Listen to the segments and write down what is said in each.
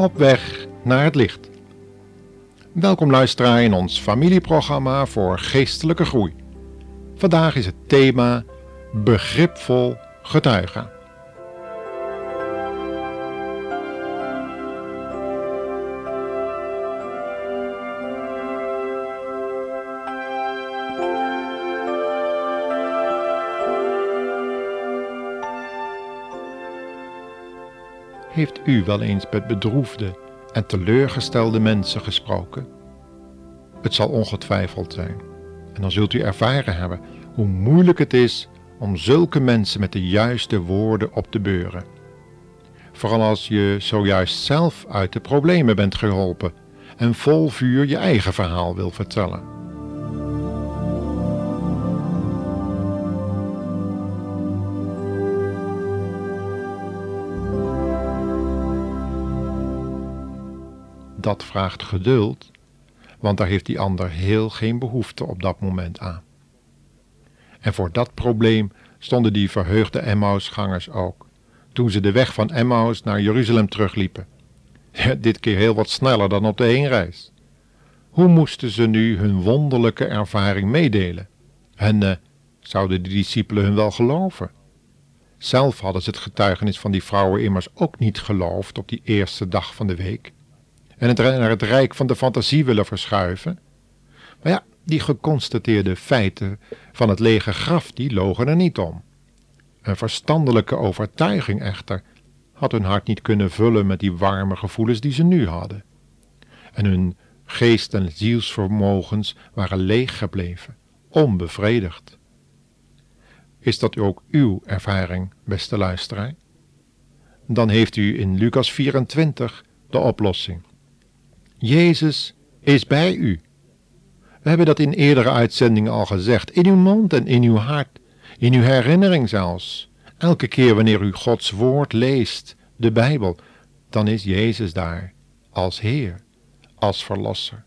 Op weg naar het licht. Welkom luisteraar in ons familieprogramma voor geestelijke groei. Vandaag is het thema begripvol getuigen. Heeft u wel eens met bedroefde en teleurgestelde mensen gesproken? Het zal ongetwijfeld zijn. En dan zult u ervaren hebben hoe moeilijk het is om zulke mensen met de juiste woorden op te beuren. Vooral als je zojuist zelf uit de problemen bent geholpen en vol vuur je eigen verhaal wil vertellen. Dat vraagt geduld, want daar heeft die ander heel geen behoefte op dat moment aan. En voor dat probleem stonden die verheugde Emmausgangers ook, toen ze de weg van Emmaus naar Jeruzalem terugliepen. dit keer heel wat sneller dan op de heenreis. Hoe moesten ze nu hun wonderlijke ervaring meedelen? En uh, zouden de discipelen hun wel geloven? Zelf hadden ze het getuigenis van die vrouwen immers ook niet geloofd op die eerste dag van de week en het naar het rijk van de fantasie willen verschuiven. Maar ja, die geconstateerde feiten van het lege graf, die logen er niet om. Een verstandelijke overtuiging echter had hun hart niet kunnen vullen met die warme gevoelens die ze nu hadden. En hun geest en zielsvermogens waren leeg gebleven, onbevredigd. Is dat ook uw ervaring, beste luisteraar? Dan heeft u in Lucas 24 de oplossing. Jezus is bij u. We hebben dat in eerdere uitzendingen al gezegd, in uw mond en in uw hart, in uw herinnering zelfs. Elke keer wanneer u Gods woord leest, de Bijbel, dan is Jezus daar, als Heer, als Verlosser.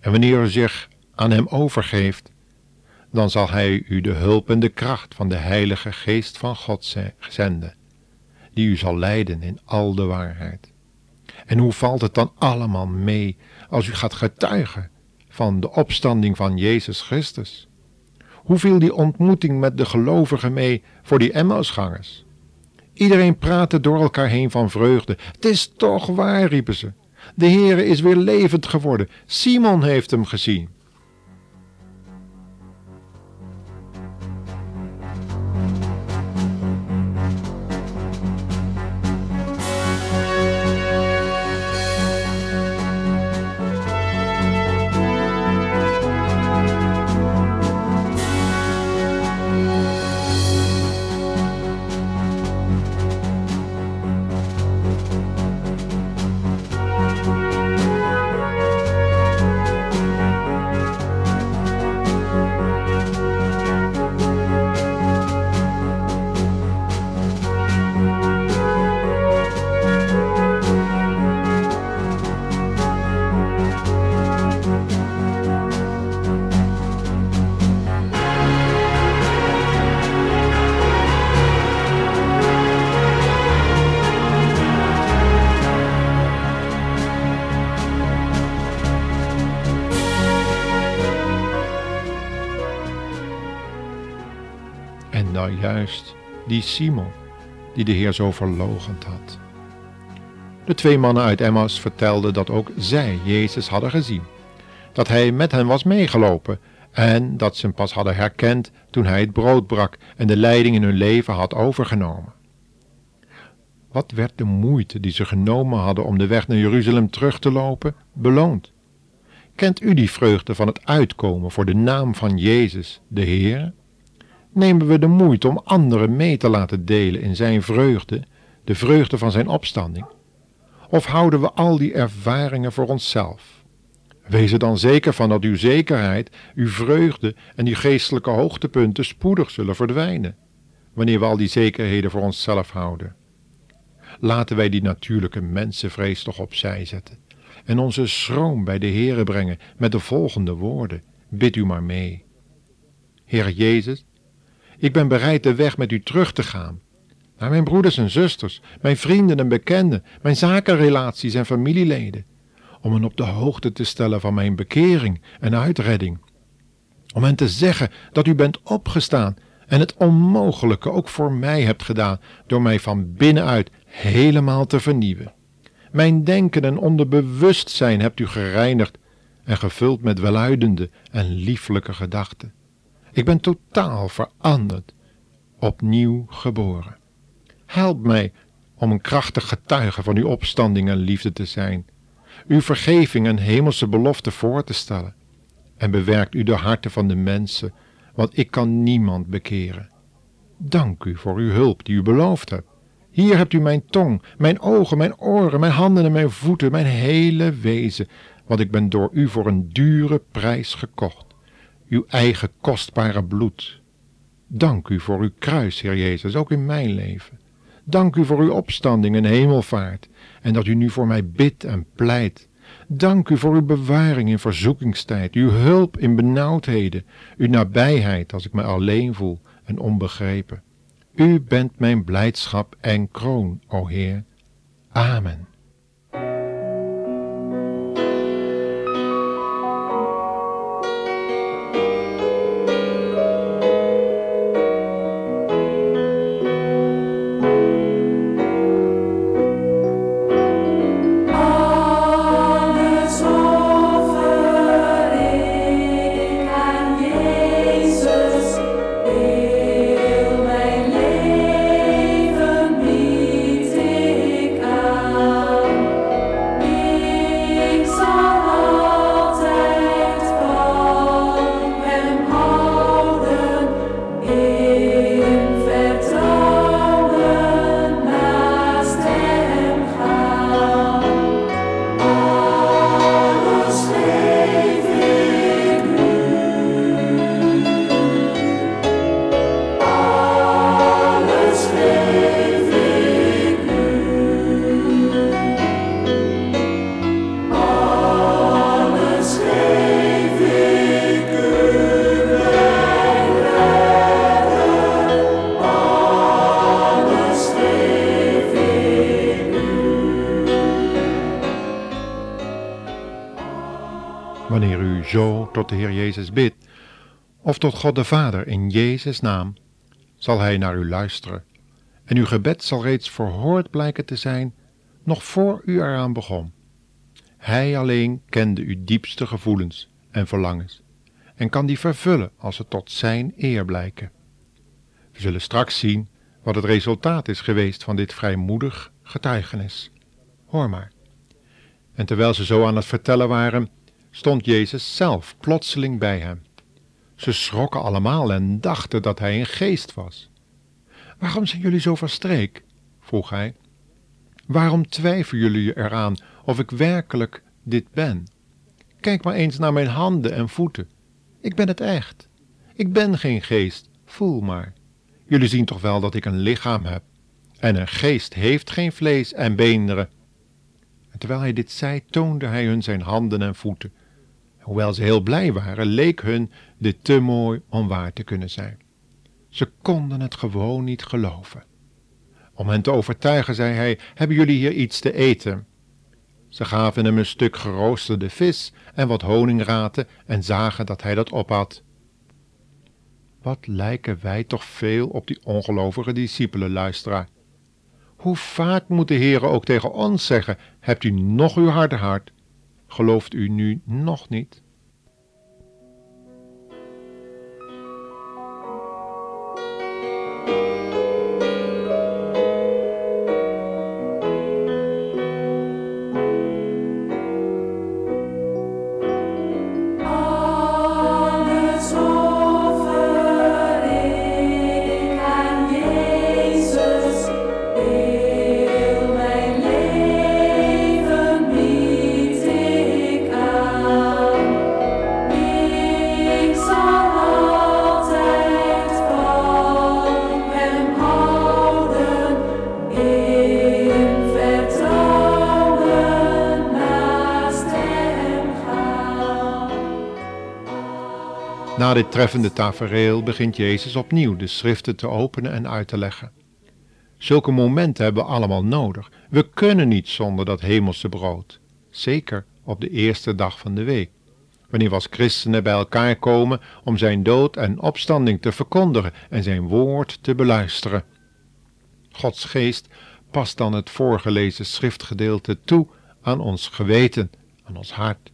En wanneer u zich aan Hem overgeeft, dan zal Hij u de hulp en de kracht van de Heilige Geest van God zenden, die u zal leiden in al de waarheid. En hoe valt het dan allemaal mee als u gaat getuigen van de opstanding van Jezus Christus? Hoe viel die ontmoeting met de gelovigen mee voor die Emmausgangers? Iedereen praatte door elkaar heen van vreugde. Het is toch waar, riepen ze. De Heere is weer levend geworden. Simon heeft hem gezien. Juist die Simon die de Heer zo verlogend had. De twee mannen uit Emmaus vertelden dat ook zij Jezus hadden gezien, dat hij met hen was meegelopen en dat ze hem pas hadden herkend toen hij het brood brak en de leiding in hun leven had overgenomen. Wat werd de moeite die ze genomen hadden om de weg naar Jeruzalem terug te lopen beloond? Kent u die vreugde van het uitkomen voor de naam van Jezus, de Heer? Nemen we de moeite om anderen mee te laten delen in zijn vreugde, de vreugde van zijn opstanding? Of houden we al die ervaringen voor onszelf? Wees er dan zeker van dat uw zekerheid, uw vreugde en die geestelijke hoogtepunten spoedig zullen verdwijnen, wanneer we al die zekerheden voor onszelf houden. Laten wij die natuurlijke mensenvrees toch opzij zetten en onze schroom bij de Heere brengen met de volgende woorden: Bid u maar mee. Heer Jezus, ik ben bereid de weg met u terug te gaan. naar mijn broeders en zusters, mijn vrienden en bekenden, mijn zakenrelaties en familieleden, om hen op de hoogte te stellen van mijn bekering en uitredding. Om hen te zeggen dat u bent opgestaan en het onmogelijke ook voor mij hebt gedaan door mij van binnenuit helemaal te vernieuwen. Mijn denken en onderbewustzijn hebt u gereinigd en gevuld met welluidende en lieflijke gedachten. Ik ben totaal veranderd, opnieuw geboren. Help mij om een krachtig getuige van uw opstanding en liefde te zijn, uw vergeving en hemelse belofte voor te stellen, en bewerkt u de harten van de mensen, want ik kan niemand bekeren. Dank u voor uw hulp die u beloofd hebt. Hier hebt u mijn tong, mijn ogen, mijn oren, mijn handen en mijn voeten, mijn hele wezen, want ik ben door u voor een dure prijs gekocht, uw eigen kostbare bloed. Dank u voor uw kruis, Heer Jezus, ook in mijn leven. Dank u voor uw opstanding en hemelvaart, en dat u nu voor mij bidt en pleit. Dank u voor uw bewaring in verzoekingstijd, uw hulp in benauwdheden, uw nabijheid als ik me alleen voel en onbegrepen. U bent mijn blijdschap en kroon, o Heer. Amen. Wanneer u zo tot de Heer Jezus bidt, of tot God de Vader in Jezus' naam, zal Hij naar u luisteren, en uw gebed zal reeds verhoord blijken te zijn, nog voor u eraan begon. Hij alleen kende uw diepste gevoelens en verlangens, en kan die vervullen als ze tot Zijn eer blijken. We zullen straks zien wat het resultaat is geweest van dit vrijmoedig getuigenis. Hoor maar. En terwijl ze zo aan het vertellen waren, stond Jezus zelf plotseling bij hem. Ze schrokken allemaal en dachten dat hij een geest was. Waarom zijn jullie zo verstreek? vroeg hij. Waarom twijfelen jullie eraan of ik werkelijk dit ben? Kijk maar eens naar mijn handen en voeten. Ik ben het echt. Ik ben geen geest, voel maar. Jullie zien toch wel dat ik een lichaam heb. En een geest heeft geen vlees en beenderen. En terwijl hij dit zei, toonde hij hun zijn handen en voeten. Hoewel ze heel blij waren, leek hun dit te mooi om waar te kunnen zijn. Ze konden het gewoon niet geloven. Om hen te overtuigen, zei hij: Hebben jullie hier iets te eten? Ze gaven hem een stuk geroosterde vis en wat honingraten en zagen dat hij dat ophad. Wat lijken wij toch veel op die ongelovige discipelen, luisteraar. Hoe vaak moet de Heere ook tegen ons zeggen: Hebt u nog uw harde hart? Gelooft u nu nog niet? Dit treffende tafereel begint Jezus opnieuw de schriften te openen en uit te leggen. Zulke momenten hebben we allemaal nodig. We kunnen niet zonder dat hemelse brood. Zeker op de eerste dag van de week. Wanneer we als christenen bij elkaar komen om zijn dood en opstanding te verkondigen en zijn woord te beluisteren. Gods geest past dan het voorgelezen schriftgedeelte toe aan ons geweten, aan ons hart.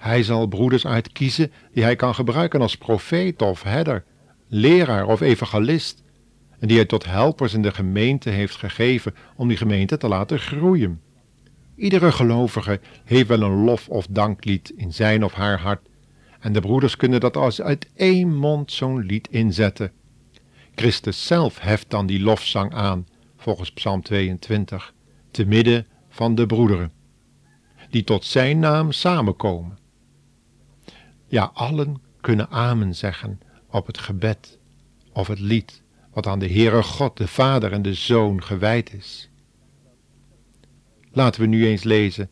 Hij zal broeders uitkiezen die hij kan gebruiken als profeet of herder, leraar of evangelist, en die hij tot helpers in de gemeente heeft gegeven om die gemeente te laten groeien. Iedere gelovige heeft wel een lof- of danklied in zijn of haar hart, en de broeders kunnen dat als uit één mond zo'n lied inzetten. Christus zelf heft dan die lofzang aan, volgens Psalm 22, te midden van de broederen, die tot zijn naam samenkomen. Ja, allen kunnen amen zeggen op het gebed of het lied wat aan de Heere God, de Vader en de Zoon gewijd is. Laten we nu eens lezen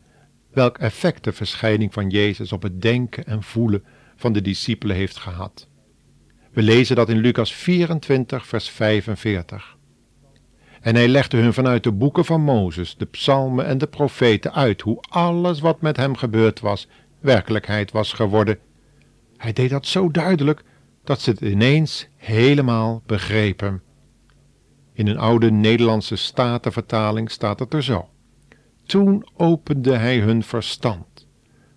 welk effect de verschijning van Jezus op het denken en voelen van de discipelen heeft gehad. We lezen dat in Lucas 24, vers 45. En hij legde hun vanuit de boeken van Mozes, de psalmen en de profeten uit hoe alles wat met hem gebeurd was, werkelijkheid was geworden. Hij deed dat zo duidelijk dat ze het ineens helemaal begrepen. In een oude Nederlandse statenvertaling staat het er zo. Toen opende hij hun verstand,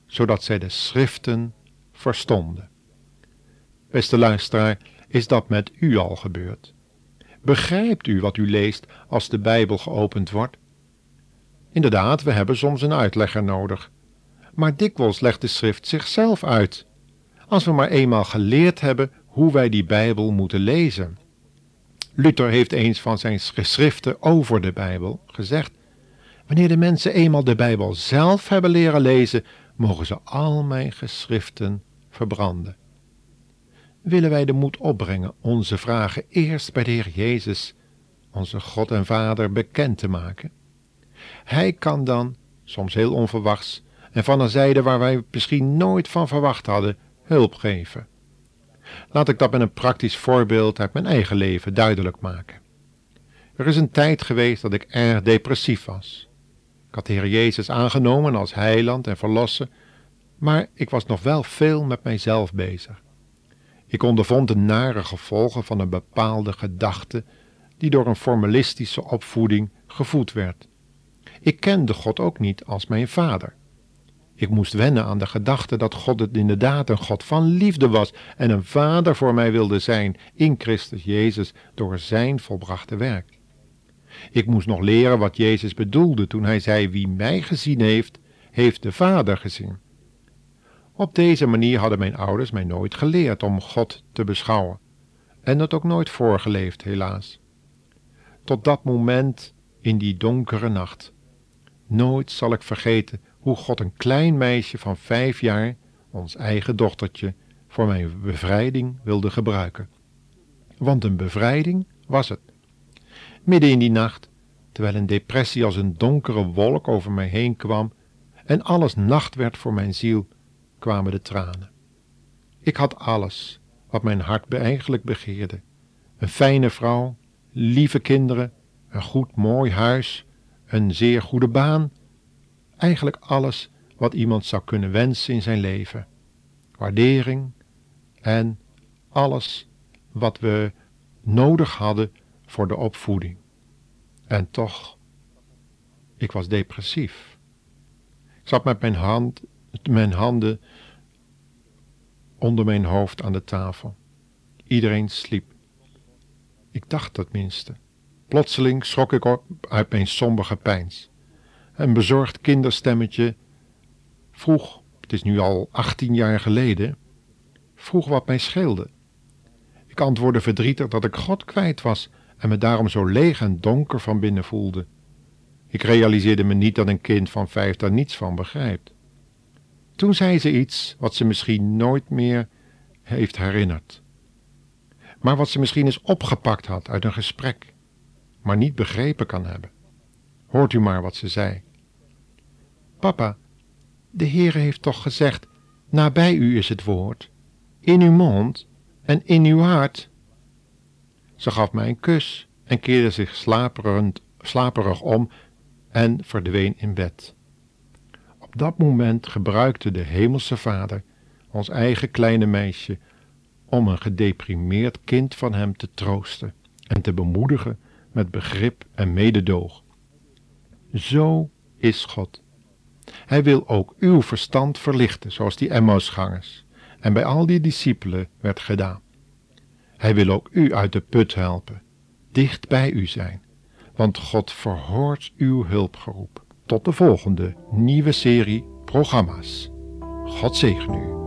zodat zij de schriften verstonden. Beste luisteraar, is dat met u al gebeurd? Begrijpt u wat u leest als de Bijbel geopend wordt? Inderdaad, we hebben soms een uitlegger nodig. Maar dikwijls legt de schrift zichzelf uit. Als we maar eenmaal geleerd hebben hoe wij die Bijbel moeten lezen. Luther heeft eens van zijn geschriften over de Bijbel gezegd: Wanneer de mensen eenmaal de Bijbel zelf hebben leren lezen, mogen ze al mijn geschriften verbranden. Willen wij de moed opbrengen onze vragen eerst bij de Heer Jezus, onze God en Vader, bekend te maken? Hij kan dan, soms heel onverwachts, en van een zijde waar wij misschien nooit van verwacht hadden, hulp geven. Laat ik dat met een praktisch voorbeeld uit mijn eigen leven duidelijk maken. Er is een tijd geweest dat ik erg depressief was. Ik had de Heer Jezus aangenomen als heiland en verlosser, maar ik was nog wel veel met mijzelf bezig. Ik ondervond de nare gevolgen van een bepaalde gedachte die door een formalistische opvoeding gevoed werd. Ik kende God ook niet als mijn vader. Ik moest wennen aan de gedachte dat God het inderdaad een God van liefde was en een vader voor mij wilde zijn in Christus Jezus door zijn volbrachte werk. Ik moest nog leren wat Jezus bedoelde toen hij zei: Wie mij gezien heeft, heeft de Vader gezien. Op deze manier hadden mijn ouders mij nooit geleerd om God te beschouwen en dat ook nooit voorgeleefd, helaas. Tot dat moment in die donkere nacht. Nooit zal ik vergeten hoe God een klein meisje van vijf jaar, ons eigen dochtertje, voor mijn bevrijding wilde gebruiken. Want een bevrijding was het. Midden in die nacht, terwijl een depressie als een donkere wolk over mij heen kwam en alles nacht werd voor mijn ziel, kwamen de tranen. Ik had alles wat mijn hart eigenlijk begeerde: een fijne vrouw, lieve kinderen, een goed mooi huis, een zeer goede baan eigenlijk alles wat iemand zou kunnen wensen in zijn leven. Waardering en alles wat we nodig hadden voor de opvoeding. En toch, ik was depressief. Ik zat met mijn, hand, mijn handen onder mijn hoofd aan de tafel. Iedereen sliep. Ik dacht dat minste. Plotseling schrok ik op uit mijn somber peins. Een bezorgd kinderstemmetje vroeg, het is nu al achttien jaar geleden, vroeg wat mij scheelde. Ik antwoordde verdrietig dat ik God kwijt was en me daarom zo leeg en donker van binnen voelde. Ik realiseerde me niet dat een kind van vijf daar niets van begrijpt. Toen zei ze iets wat ze misschien nooit meer heeft herinnerd, maar wat ze misschien eens opgepakt had uit een gesprek, maar niet begrepen kan hebben. Hoort u maar wat ze zei. Papa, de Heere heeft toch gezegd, nabij u is het woord, in uw mond en in uw hart. Ze gaf mij een kus en keerde zich slaperig om en verdween in bed. Op dat moment gebruikte de Hemelse Vader ons eigen kleine meisje om een gedeprimeerd kind van hem te troosten en te bemoedigen met begrip en mededoog. Zo is God. Hij wil ook uw verstand verlichten, zoals die Emmausgangers en bij al die discipelen werd gedaan. Hij wil ook u uit de put helpen, dicht bij u zijn, want God verhoort uw hulpgeroep. Tot de volgende nieuwe serie programma's. God zegen u.